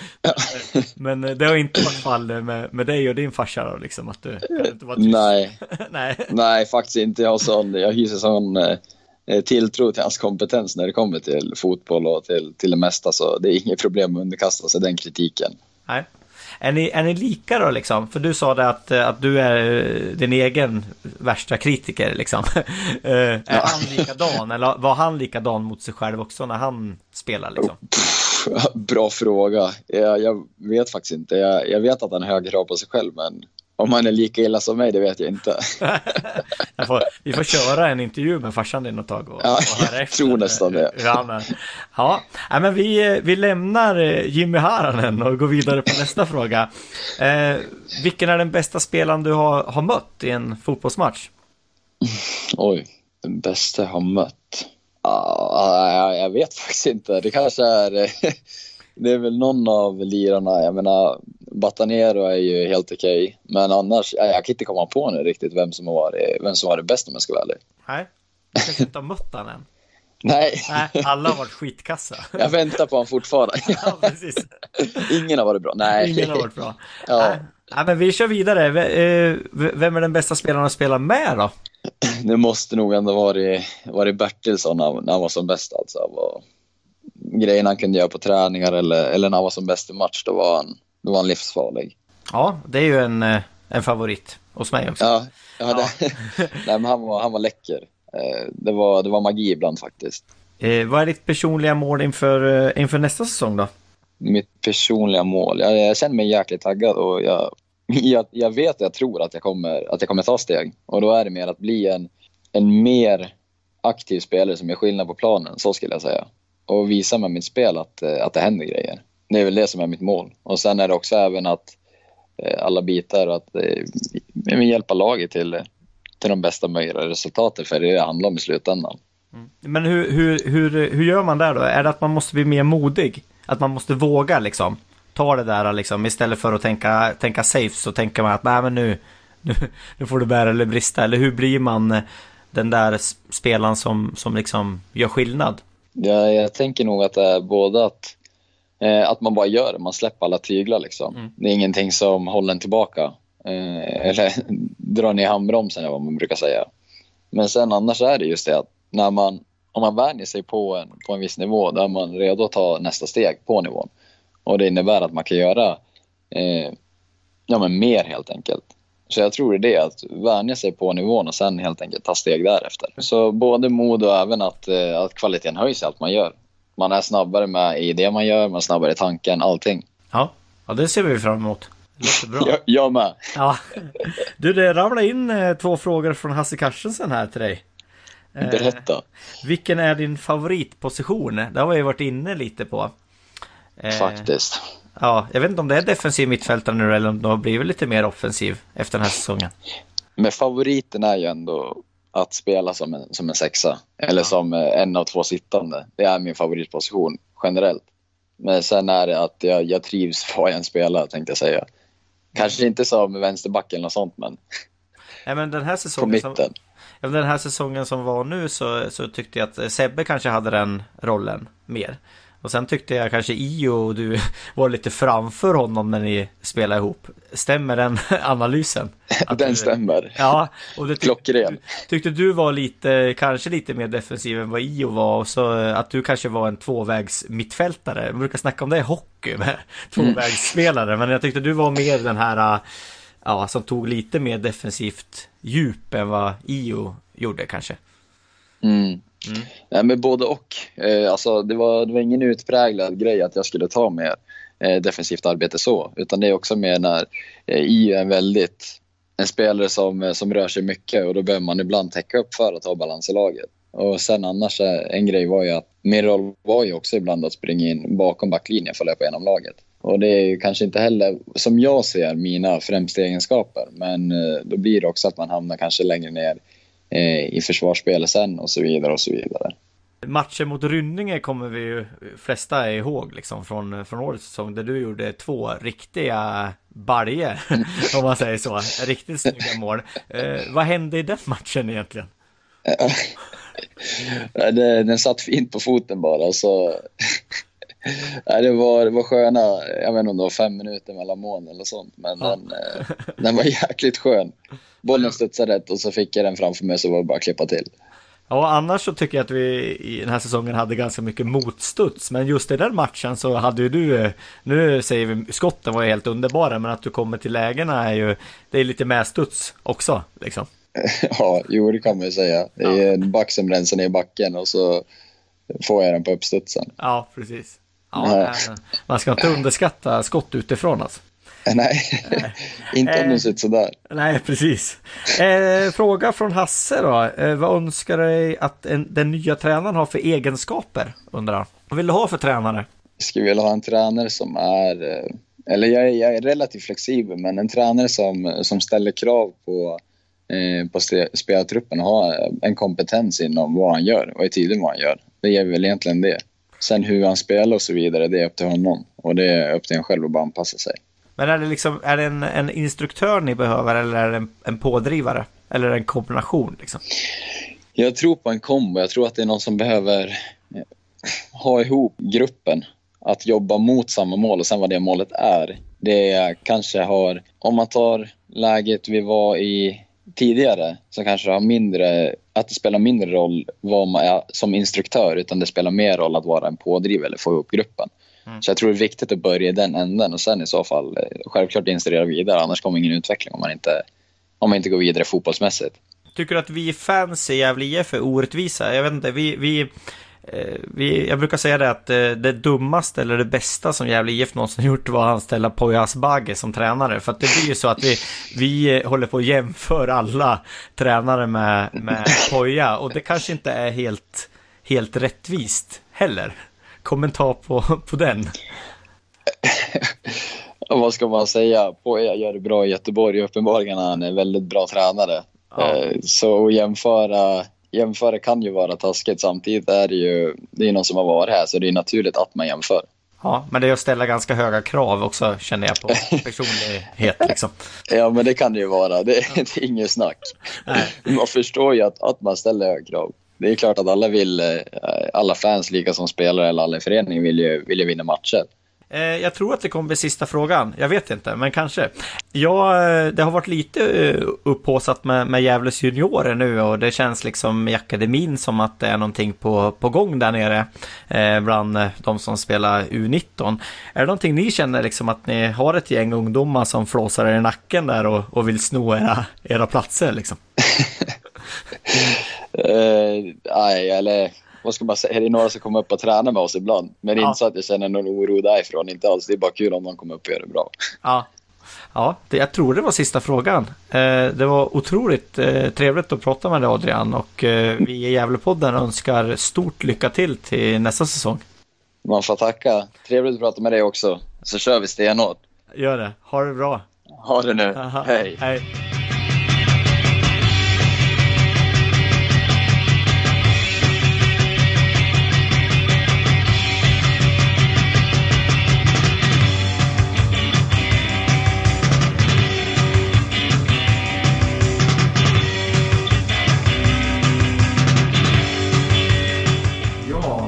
Men, eh, det har inte varit fall med, med dig och din farsa då, liksom, att du kan inte vara tyst. Nej. Nej. Nej, faktiskt inte. Jag, har sån, jag hyser sån eh, tilltro till hans kompetens när det kommer till fotboll och till, till det mesta. Så det är inget problem att underkasta sig den kritiken. Nej. Är ni, är ni lika då liksom? För du sa det att, eh, att du är eh, din egen värsta kritiker liksom. Eh, är ja. han likadan? Eller var han likadan mot sig själv också när han spelar liksom? Bra fråga. Jag, jag vet faktiskt inte. Jag, jag, vet att han har höga krav på sig själv, men om han är lika illa som mig, det vet jag inte. jag får, vi får köra en intervju med farsan din ett tag och, ja, och höra efter. tror nästan det. Ja, ja men vi, vi lämnar eh, Jimmy Haranen och går vidare på nästa fråga. Eh, vilken är den bästa spelaren du har, har mött i en fotbollsmatch? Oj, den bästa jag har mött? Ah, jag vet faktiskt inte. Det kanske är det är väl någon av lirarna. Jag menar, Batanero är ju helt okej. Okay, men annars, jag, kan inte komma på nu riktigt vem som har varit, vem som har varit bäst om jag ska vara ärlig. Nej, du kanske inte har mött han än. Nej. Nej, alla har varit skitkassa. Jag väntar på honom fortfarande. ja, precis. Ingen har varit bra. Nej. Ingen har varit bra. Ja. Nej. Nej, men vi kör vidare. Eh, vem är den bästa spelaren att spela med då? Det måste nog ändå varit, varit Bertilsson när han var som bäst alltså. Grejerna han kunde göra på träningar eller, eller när han var som bäst i match, då var han, då var han livsfarlig. Ja, det är ju en, eh, en favorit hos mig också. Ja, ja, det, nej, men han, var, han var läcker. Eh, det var, det var magi ibland faktiskt. Eh, vad är ditt personliga mål inför, eh, inför nästa säsong då? Mitt personliga mål? Jag, jag känner mig jäkligt taggad och jag, jag, jag vet och jag tror att jag, kommer, att jag kommer ta steg. Och då är det mer att bli en, en mer aktiv spelare som gör skillnad på planen, så skulle jag säga. Och visa med mitt spel att, eh, att det händer grejer. Det är väl det som är mitt mål. Och sen är det också även att eh, alla bitar och att eh, hjälpa laget till, till de bästa möjliga resultaten, för det är det det handlar om i slutändan. Mm. Men hur, hur, hur, hur gör man där då? Är det att man måste bli mer modig? Att man måste våga liksom? Ta det där liksom istället för att tänka, tänka safe så tänker man att nej men nu, nu, nu får du bära eller brista. Eller hur blir man den där spelaren som, som liksom gör skillnad? Ja, jag tänker nog att det är både att, eh, att man bara gör det, man släpper alla tyglar liksom. Mm. Det är ingenting som håller en tillbaka. Eh, eller drar ner handbromsen, vad man brukar säga. Men sen annars är det just det att när man, om man vänjer sig på en, på en viss nivå, då är man redo att ta nästa steg på nivån. Och det innebär att man kan göra eh, ja, men mer helt enkelt. Så jag tror det är det, att vänja sig på nivån och sen helt enkelt ta steg därefter. Så både mod och även att, eh, att kvaliteten höjs i allt man gör. Man är snabbare med i det man gör, man är snabbare i tanken, allting. Ja, ja det ser vi fram emot. Det bra. jag, jag med. Ja. Du, det ramlade in eh, två frågor från Hasse Carstensen här till dig. Eh, Berätta. vilken är din favoritposition? Det har vi varit inne lite på. Faktiskt. Ja, jag vet inte om det är defensiv mittfältare nu eller om det har blivit lite mer offensiv efter den här säsongen. Men favoriten är ju ändå att spela som en, som en sexa. Eller som eh, en av två sittande. Det är min favoritposition generellt. Men sen är det att jag, jag trivs var jag än spelar tänkte jag säga. Kanske inte som vänsterback eller något sånt men. Nej men den här säsongen. På mitten. Som, den här säsongen som var nu så, så tyckte jag att Sebbe kanske hade den rollen mer. Och sen tyckte jag kanske Io och du var lite framför honom när ni spelade ihop. Stämmer den analysen? den du, stämmer. Ja, och det tyck, Klockren. Tyckte du var lite, kanske lite mer defensiv än vad Io var och så att du kanske var en tvåvägs mittfältare. Man brukar snacka om det i hockey med tvåvägsspelare, mm. men jag tyckte du var mer den här, ja, som tog lite mer defensivt djup än vad Io gjorde kanske. Mm. Mm. Nej, men både och. Eh, alltså, det, var, det var ingen utpräglad grej att jag skulle ta mer eh, defensivt arbete så. Utan det är också mer när eh, I är en väldigt en spelare som, eh, som rör sig mycket och då behöver man ibland täcka upp för att ha balans i laget. Och sen annars, eh, en grej var ju att min roll var ju också ibland att springa in bakom backlinjen för att löpa igenom laget. Och det är ju kanske inte heller, som jag ser, mina främsta egenskaper. Men då blir det också att man hamnar kanske längre ner Eh, i försvarsspelet sen och så vidare och så vidare. Matchen mot Rynninge kommer vi ju flesta ihåg liksom från, från årets säsong där du gjorde två riktiga baljer om man säger så. Riktigt snygga mål. Eh, vad hände i den matchen egentligen? den satt fint på foten bara så det, var, det var sköna, jag vet inte om det var fem minuter mellan mål eller sånt men ja. den, eh, den var jäkligt skön bollen studsade rätt och så fick jag den framför mig så var det bara att klippa till. Ja, annars så tycker jag att vi i den här säsongen hade ganska mycket motstuds. Men just i den matchen så hade ju du, eh, nu säger vi skotten var ju helt underbara, men att du kommer till lägena är ju, det är lite medstuds också liksom. Ja, jo det kan man ju säga. Det är ja. en back som rensar ner backen och så får jag den på uppstudsen. Ja, precis. Ja, man ska inte underskatta skott utifrån alltså. Nej, inte om de ser ut sådär. Nej, precis. Eh, fråga från Hasse då. Eh, vad önskar du dig att en, den nya tränaren har för egenskaper? Undrar Vad vill du ha för tränare? Jag skulle vilja ha en tränare som är, eh, eller jag är, jag är relativt flexibel, men en tränare som, som ställer krav på, eh, på spelartruppen och har en kompetens inom vad han gör och är tydlig med vad han gör. Det är väl egentligen det. Sen hur han spelar och så vidare, det är upp till honom. Och det är upp till en själv att bara anpassa sig. Men är det, liksom, är det en, en instruktör ni behöver eller är det en, en pådrivare? Eller en kombination? Liksom? Jag tror på en kombo. Jag tror att det är någon som behöver eh, ha ihop gruppen. Att jobba mot samma mål och sen vad det målet är. Det kanske har, om man tar läget vi var i tidigare så kanske det har mindre, att det spelar mindre roll vad man är som instruktör utan det spelar mer roll att vara en pådrivare eller få ihop gruppen. Mm. Så jag tror det är viktigt att börja i den änden och sen i så fall eh, självklart instruera vidare annars kommer ingen utveckling om man inte, om man inte går vidare fotbollsmässigt. Tycker du att vi fans i Gävle IF är orättvisa? Jag vet inte, vi, vi, vi, jag brukar säga det att eh, det dummaste eller det bästa som Gävle IF någonsin gjort var att anställa Poya Asbaghi som tränare. För att det blir ju så att vi, vi håller på att jämföra alla tränare med, med Poya och det kanske inte är helt, helt rättvist heller. Kommentar på, på den? vad ska man säga? Poya gör det bra i Göteborg. Uppenbarligen han är väldigt bra tränare. Ja. Eh, så att jämföra, jämföra kan ju vara taskigt. Samtidigt är det ju det är någon som har varit här så det är naturligt att man jämför. Ja, men det är att ställa ganska höga krav också känner jag på personlighet. Liksom. ja, men det kan det ju vara. Det, det är inget snack. Nej. Man förstår ju att, att man ställer höga krav. Det är klart att alla vill, eh, alla fans lika som spelare eller alla i föreningen vill ju, vill ju vinna matcher. Eh, jag tror att det kommer bli sista frågan. Jag vet inte, men kanske. Ja, eh, det har varit lite eh, upphåsat med, med Gävles juniorer nu och det känns liksom i akademin som att det är någonting på, på gång där nere eh, bland de som spelar U19. Är det någonting ni känner liksom att ni har ett gäng ungdomar som flåsar er i nacken där och, och vill sno era, era platser liksom? uh, nej, eller vad ska man säga, det är några som kommer upp och tränar med oss ibland. Men ja. inte så att jag känner någon oro därifrån, inte alls. Det är bara kul om någon kommer upp och gör det bra. Ja, ja det, jag tror det var sista frågan. Eh, det var otroligt eh, trevligt att prata med dig Adrian och eh, vi i Gävlepodden önskar stort lycka till till nästa säsong. Man får tacka. Trevligt att prata med dig också. Så kör vi stenhårt. Gör det. Ha det bra. Ha det nu. Aha. Hej. Hej.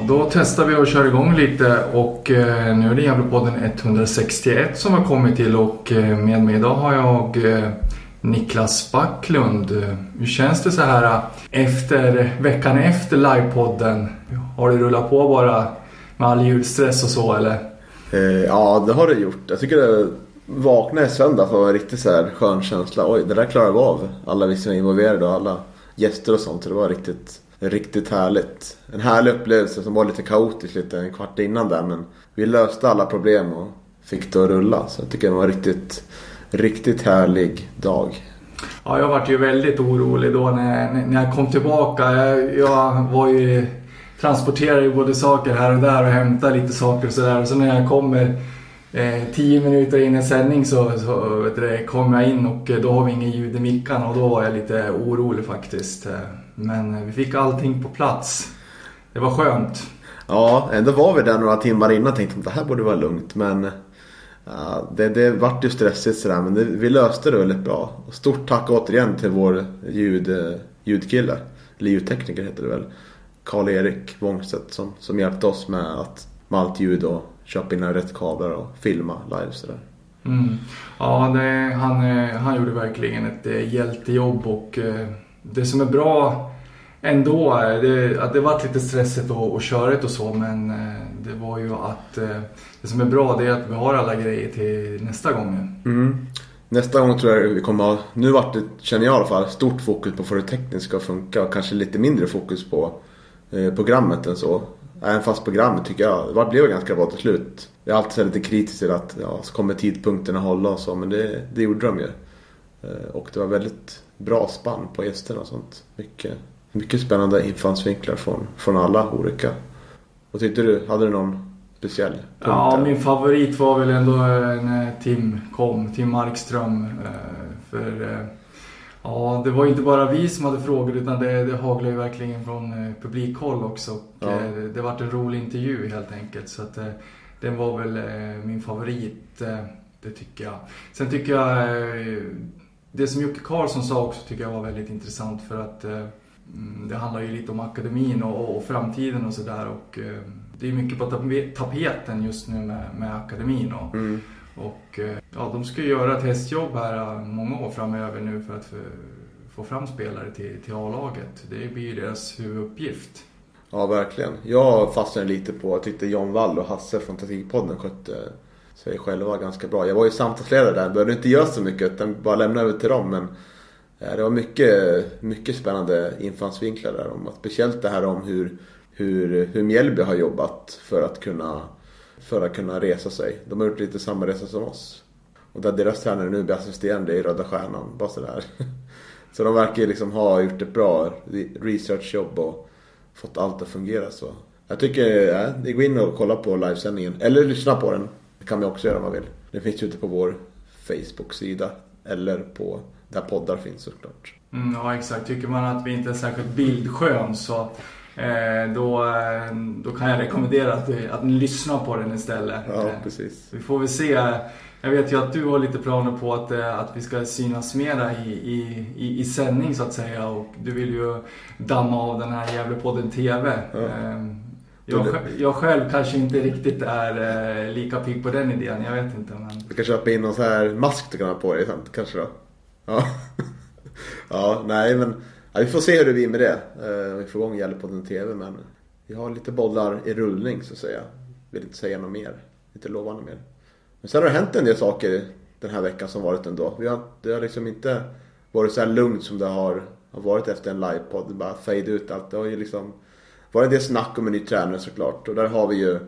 Då testar vi och kör igång lite och eh, nu är det Gävlepodden 161 som har kommit till och eh, med mig idag har jag eh, Niklas Backlund. Eh, hur känns det så här eh, efter veckan efter livepodden? Har det rullat på bara med all julstress och så eller? Eh, ja, det har det gjort. Jag tycker det vaknade i söndags och var en riktigt så här skön känsla. Oj, det där klarar vi av. Alla vi som är involverade och alla gäster och sånt. Det var riktigt riktigt härligt. En härlig upplevelse som var lite kaotisk lite en kvart innan där men vi löste alla problem och fick det att rulla. Så jag tycker det var en riktigt, riktigt härlig dag. Ja, jag vart ju väldigt orolig då när, när jag kom tillbaka. Jag, jag var ju transporterade ju både saker här och där och hämtade lite saker och sådär. Och så när jag kommer eh, tio minuter in i sändning så, så vet du, kom jag in och eh, då har vi ingen ljud i mickarna och då var jag lite orolig faktiskt. Eh, men eh, vi fick allting på plats. Det var skönt. Ja, ändå var vi där några timmar innan och tänkte att det här borde vara lugnt. Men ja, det, det vart ju stressigt sådär men det, vi löste det väldigt bra. Stort tack återigen till vår ljud, ljudkille. Eller ljudtekniker heter det väl. Karl-Erik Wångstedt som, som hjälpte oss med, att, med allt ljud och köpa in rätt kablar och filma live sådär. Mm. Ja, det, han, han gjorde verkligen ett eh, hjältejobb och eh, det som är bra ändå, det, att det varit lite stressigt och, och körigt och så men eh, det var ju att det som är bra det är att vi har alla grejer till nästa gång. Mm. Nästa gång tror jag vi kommer ha, nu vart det, känner jag i alla fall, stort fokus på att få det tekniska att funka och kanske lite mindre fokus på eh, programmet än så. Även fast programmet tycker jag, det blev ganska bra till slut. Jag är alltid lite kritisk till att, ja, så kommer tidpunkterna hålla och så men det, det gjorde de ju. Eh, och det var väldigt bra spann på gästerna och sånt. Mycket, mycket spännande infallsvinklar från, från alla olika. Vad tyckte du? Hade du någon speciell punkt? Ja, min favorit var väl ändå när Tim kom. Tim Markström. Eh, för Ja, det var inte bara vi som hade frågor utan det, det haglade ju verkligen från eh, publikhåll också. Och, Ja. eh, det, det vart en rolig intervju helt enkelt. Så att, eh, den var väl min favorit, det tycker jag. Sen tycker jag, det som Jocke Karlsson sa också tycker jag var väldigt intressant för att mm, det handlar ju lite om akademin och, och framtiden och sådär. Och det är mycket på tape- tapeten just nu med, med akademin. Och, Mm och eh, ja, de ska ju göra ett hästjobb här eh, många år framöver nu för att eh, få, fram spelare till, till A-laget. Det blir ju deras huvuduppgift. Ja, verkligen. Jag fastnade lite på, jag tyckte John Wall och Hasse från Taktikpodden skötte sig själva ganska bra. Jag var ju samtalsledare där, behövde inte göra så mycket utan bara lämna över till dem. Men det var mycket, mycket spännande infallsvinklar där. Om, speciellt det här om hur, hur, hur Mjällby har jobbat för att kunna för att kunna resa sig. De har gjort lite samma resa som oss. Och där deras tränare nu blir assisterande i Röda Stjärnan. Bara sådär. Så de verkar ju liksom ha gjort ett bra researchjobb och fått allt att fungera så. Jag tycker, ja, ni går in och kollar på livesändningen. Eller lyssna på den. Det kan man också göra om man vill. Det finns ute på vår Facebook-sida. Eller på där poddar finns såklart. Mm, ja, exakt. Tycker man att vi inte är särskilt bildskön så då, eh, då kan jag rekommendera att, att ni lyssnar på den istället. Ja, Eh, precis. Vi får väl se. Jag vet ju att du har lite planer på att, eh, att vi ska synas mera i, i, i, i sändning så att säga. Och du vill ju damma av den här Gävlepodden TV. Ja. Eh, Jag, jag själv kanske inte riktigt är eh, lika pigg på den idén. Jag vet inte. Men... Du kan köpa in någon så här mask du kan ha på dig sen, kanske då? Ja. ja, nej men ja, vi får se hur det blir med det. Om vi får igång Gällepodden TV men vi har lite bollar i rullning så att säga. Vill inte säga något mer. Inte lova något mer. Men sen har det hänt en del saker den här veckan som varit ändå. Vi har, det har liksom inte varit så här lugnt som det har, har varit efter en livepodd. Det bara fade ut allt. Det har ju liksom varit en del snack om en ny tränare såklart. Och där har vi ju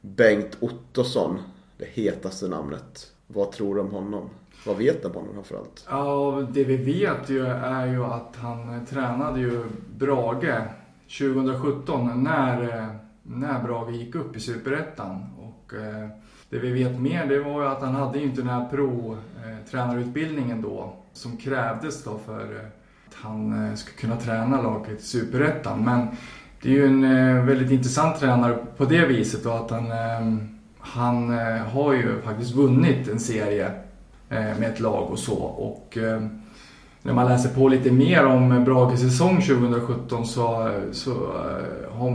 Bengt Ottosson. Det hetaste namnet. Vad tror du om honom? Vad vet du om honom framförallt? Ja, det vi vet ju är ju att han tränade ju Brage 2017 när, när Brage gick upp i Superettan. Och eh, det vi vet mer det var ju att han hade ju inte den här pro-tränarutbildningen eh, då som krävdes då för eh, att han eh, skulle kunna träna laget i Superettan. Men det är ju en väldigt intressant tränare på det viset då att han, han eh, har ju faktiskt vunnit en serie eh, med ett lag och så. Och eh, när man läser på lite mer om Brages säsong 2017 så, så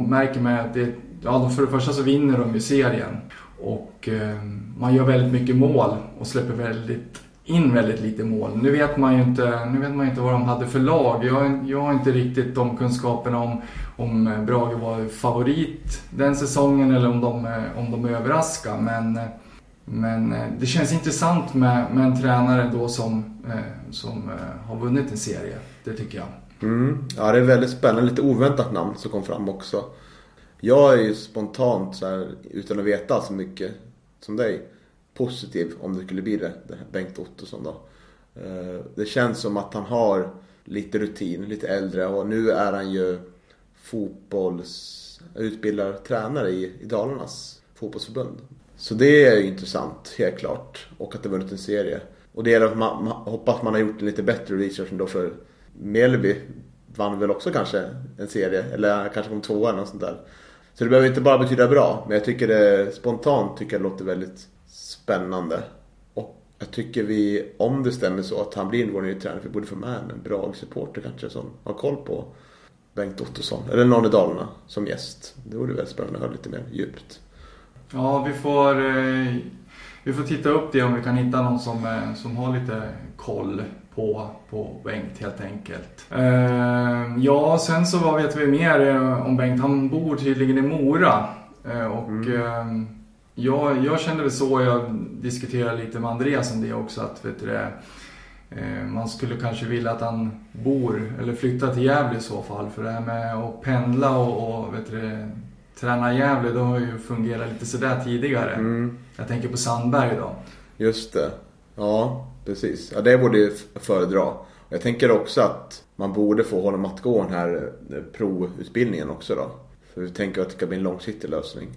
märker man att det, ja, för det första så vinner de ju serien. Och man gör väldigt mycket mål och släpper väldigt in väldigt lite mål. Nu vet man ju inte, nu vet man inte vad de hade för lag. Jag, jag har inte riktigt de kunskaperna om, om eh, Brage var favorit den säsongen eller om de, eh, om de överraskar. Men eh, men det känns intressant med, med en tränare då som, som har vunnit en serie. Det tycker jag. Mm. Ja, det är väldigt spännande. Lite oväntat namn som kom fram också. Jag är ju spontant så här, utan att veta så mycket som dig, positiv om det skulle bli det. Bengt Ottosson då. Eh, det känns som att han har lite rutin, lite äldre och nu är han ju fotbolls... utbildar tränare i, i Dalarnas fotbollsförbund. Så det är ju intressant, helt klart. Och att det vunnit en serie. Och det är att man, man hoppas man har gjort en lite bättre research ändå för Mjällby vann väl också kanske en serie. Eller kanske kom tvåa eller något sånt där. Så det behöver inte bara betyda bra. Men jag tycker det spontant tycker jag det låter väldigt spännande. Och jag tycker vi, om det stämmer så att han blir vår nya tränare, vi borde få med en bra supporter kanske som har koll på Bengt Ottosson. Eller någon i Dalarna som gäst. Det vore väldigt spännande att höra lite mer djupt. Ja, vi får, eh, vi får titta upp det om vi kan hitta någon som, eh, som har lite koll på, på Bengt helt enkelt. Eh, ja, sen så vad vet vi mer eh, om Bengt? Han bor tydligen i Mora. Eh, och eh, jag, jag kände väl så, jag diskuterade lite med Andreas om det också, att vet du, eh, man skulle kanske vilja att han bor eller flyttar till Gävle i så fall. För det här med att pendla och, och vet du, träna i Gävle, det har ju fungerat lite sådär tidigare. Mm. Jag tänker på Sandberg då. Just det. Ja, precis. Ja, det borde ju föredra. Jag tänker också att man borde få honom att gå den här eh, provutbildningen också då. För vi tänker att det ska bli en långsiktig lösning.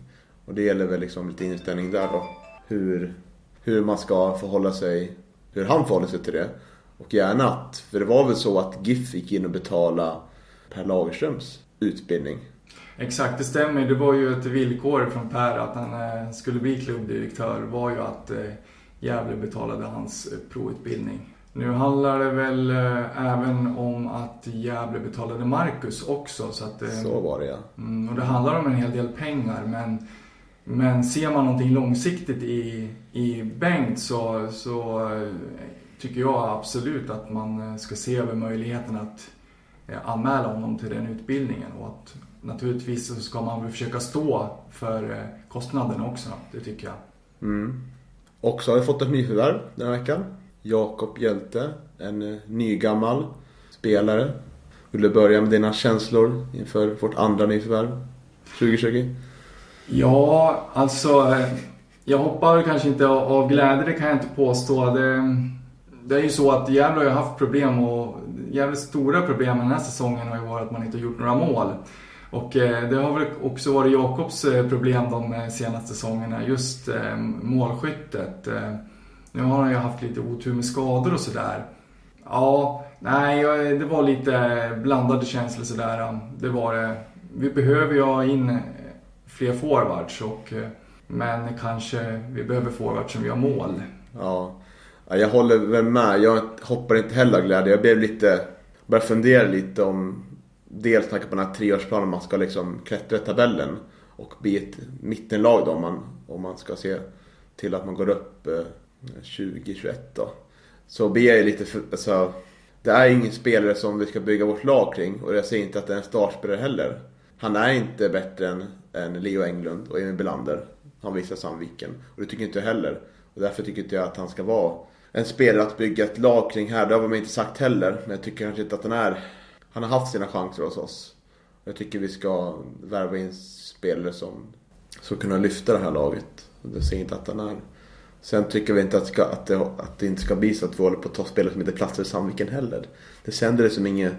Och det gäller väl liksom lite inställning där då. Hur, hur man ska förhålla sig, hur han förhåller sig till det. Och gärna att, för det var väl så att GIF gick in och betalade Per Lagerströms utbildning. Exakt, det stämmer. Det var ju ett villkor från Per att han eh, skulle bli klubbdirektör var ju att eh, Gävle betalade hans eh, provutbildning. Nu handlar det väl även om att Gävle betalade Marcus också. Så, att, så var det ja. Mm, och det handlar om en hel del pengar men, men ser man någonting långsiktigt i, i Bengt så, så eh, tycker jag absolut att man eh, ska se över möjligheten att eh, anmäla honom till den utbildningen och att naturligtvis så ska man väl försöka stå för kostnaderna också. Det tycker jag. Mm. Och så har vi fått ett nyförvärv den här veckan. Jakob Hjälte, en nygammal spelare. Vill du börja med dina känslor inför vårt andra nyförvärv 2020? Ja, alltså eh, jag hoppar kanske inte av glädje, det kan jag inte påstå. Det, det är ju så att Gävle har haft problem och jävligt stora problem den här säsongen har ju varit att man inte har gjort några mål. Och eh, det har väl också varit Jakobs eh, problem de senaste säsongerna, just målskyttet. Nu har han ju haft lite otur med skador och sådär. Ja, nej, det var lite blandade känslor sådär. Det var det. Vi behöver ju ha in fler forwards och eh, men kanske vi behöver forwards som gör mål. Ja, jag håller väl med. Jag hoppar inte heller av glädje. Jag blev lite, började fundera lite om dels tanken på den här treårsplanen man ska liksom klättra i tabellen och bli ett mittenlag då om man, om man ska se till att man går upp eh, 2021 då. Så blir jag lite för, alltså, det är ingen spelare som vi ska bygga vårt lag kring och jag säger inte att det är en startspelare heller. Han är inte bättre än, än Leo Englund och Emil Belander. Han visar Sandviken. Och det tycker inte jag heller. Och därför tycker inte jag att han ska vara en spelare att bygga ett lag kring här. Det har man inte sagt heller. Men jag tycker kanske inte att han är han har haft sina chanser hos oss. Jag tycker vi ska värva in spelare som ska kunna lyfta det här laget. Det säger inte att han är. Sen tycker vi inte att, ska, att, det, att det inte ska bli så att vi håller på att ta spelare som inte platsar i Sandviken heller. Det sänder det som inget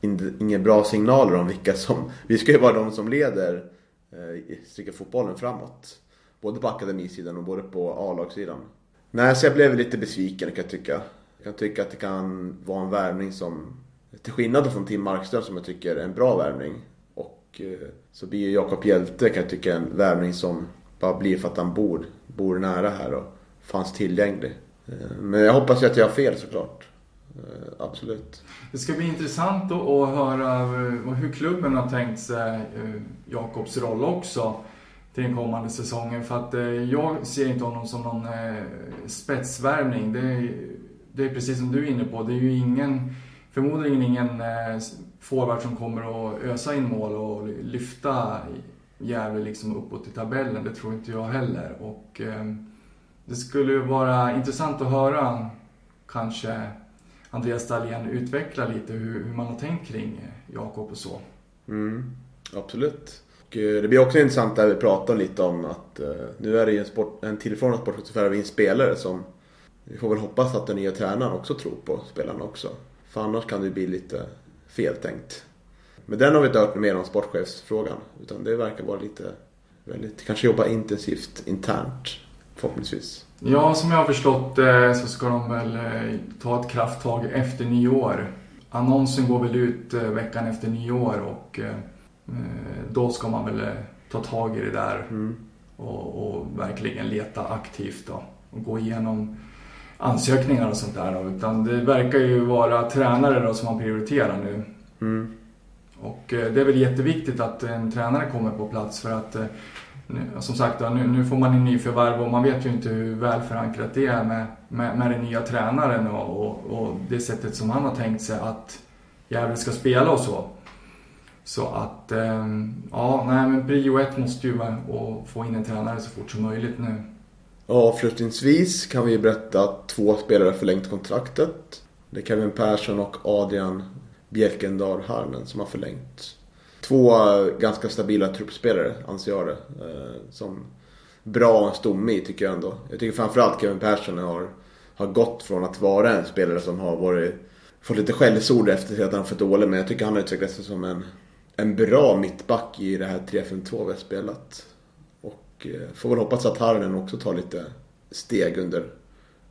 inga, inga bra signaler om vilka som... Vi ska ju vara de som leder eh, fotbollen framåt. Både på akademisidan och både på A-lagssidan. Nej, så jag blev lite besviken kan jag tycka. Jag kan tycka att det kan vara en värvning som till skillnad från Tim Markström som jag tycker är en bra värvning. Och eh, så blir ju Jakob Hjälte kan jag tycka en värvning som bara blir för att han bor, bor nära här och fanns tillgänglig. Eh, men jag hoppas ju att jag har fel såklart. Eh, absolut. Det ska bli intressant att höra eh, hur klubben har tänkt sig eh, Jakobs roll också till den kommande säsongen. För att jag ser inte honom som någon spetsvärvning. Det är, det är precis som du är inne på, det är ju ingen förmodligen ingen forward som kommer att ösa in mål och lyfta Gävle liksom uppåt i tabellen. Det tror inte jag heller. Och, det skulle vara intressant att höra kanske Andreas Dahlén utveckla lite hur, hur man har tänkt kring Jakob och så. Mm, absolut. Och, eh, det blir också intressant där vi pratar lite om att eh, nu är det ju en, sport, en tillförordnad sportchef en spelare som vi får väl hoppas att den nya tränaren också tror på spelarna också. För annars kan det bli lite feltänkt. Men den har vi inte hört mer om sportchefsfrågan. Utan det verkar vara lite, väldigt, kanske jobba intensivt internt. Förhoppningsvis. Ja, som jag har förstått det så ska de väl eh, ta ett krafttag efter nyår. Annonsen går väl ut eh, veckan efter nyår och eh, då ska man väl ta tag i det där. Mm. Och, och, verkligen leta aktivt då. Och gå igenom ansökningar och sånt där. Då, utan det verkar ju vara tränare då som man prioriterar nu. Mm. Och det är väl jätteviktigt att en tränare kommer på plats för att som sagt nu, nu får man en nyförvärv och man vet ju inte hur väl förankrat det är med, med, med den nya tränaren och, och, och, det sättet som han har tänkt sig att Gävle ska spela och så. Så att, eh, ja, nej men prio ett måste ju vara att få in en tränare så fort som möjligt nu. Avslutningsvis kan vi berätta att två spelare förlängt kontraktet. Det är Kevin Persson och Adrian Bjelkendal Harnen som har förlängt. Två ganska stabila truppspelare anser jag det. Som bra stomme i tycker jag ändå. Jag tycker framförallt Kevin Persson har, har gått från att vara en spelare som har varit, fått lite skällsord efter att han fått dålig. Men jag tycker han har utvecklats som en, en bra mittback i det här 3-5-2 vi har spelat. Och eh, får väl hoppas att Harden också tar lite steg under,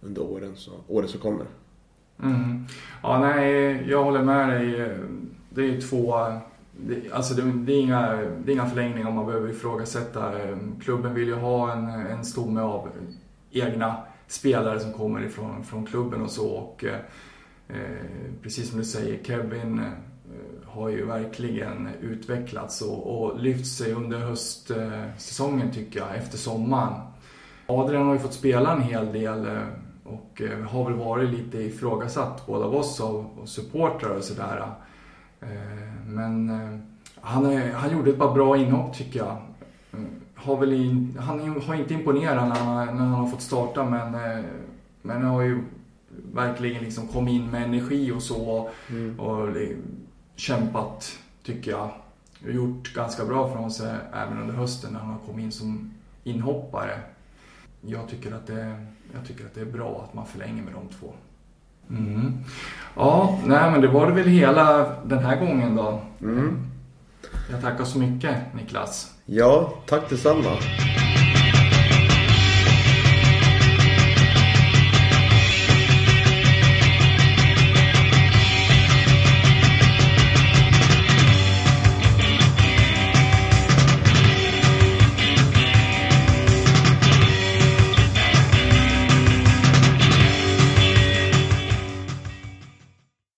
under åren, så, åren som kommer. Mm. Ja, nej, jag håller med dig. Det är ju två... Det, alltså det, det, är inga, det är inga förlängningar man behöver ifrågasätta. Ehm, klubben vill ju ha en, en stomme av egna spelare som kommer ifrån från klubben och så. Och, eh, eh precis som du säger, Kevin eh, har ju verkligen utvecklats och, och lyft sig under höstsäsongen eh, tycker jag, efter sommaren. Adrian har ju fått spela en hel del och har väl varit lite ifrågasatt både av oss och supportrar och sådär. Eh, men han, är, han gjorde ett par bra inhopp tycker jag. Har väl in, han har inte imponerat när han, när han har fått starta men, men har ju verkligen liksom kommit in med energi och så. Mm. Och kämpat tycker jag. Och gjort ganska bra från sig även under hösten när han har kommit in som inhoppare jag tycker, att det, jag tycker att det är bra att man förlänger med de två. Mm. Ja, nej men det var det väl hela den här gången då. Mm. Jag tackar så mycket Niklas. Ja, tack detsamma.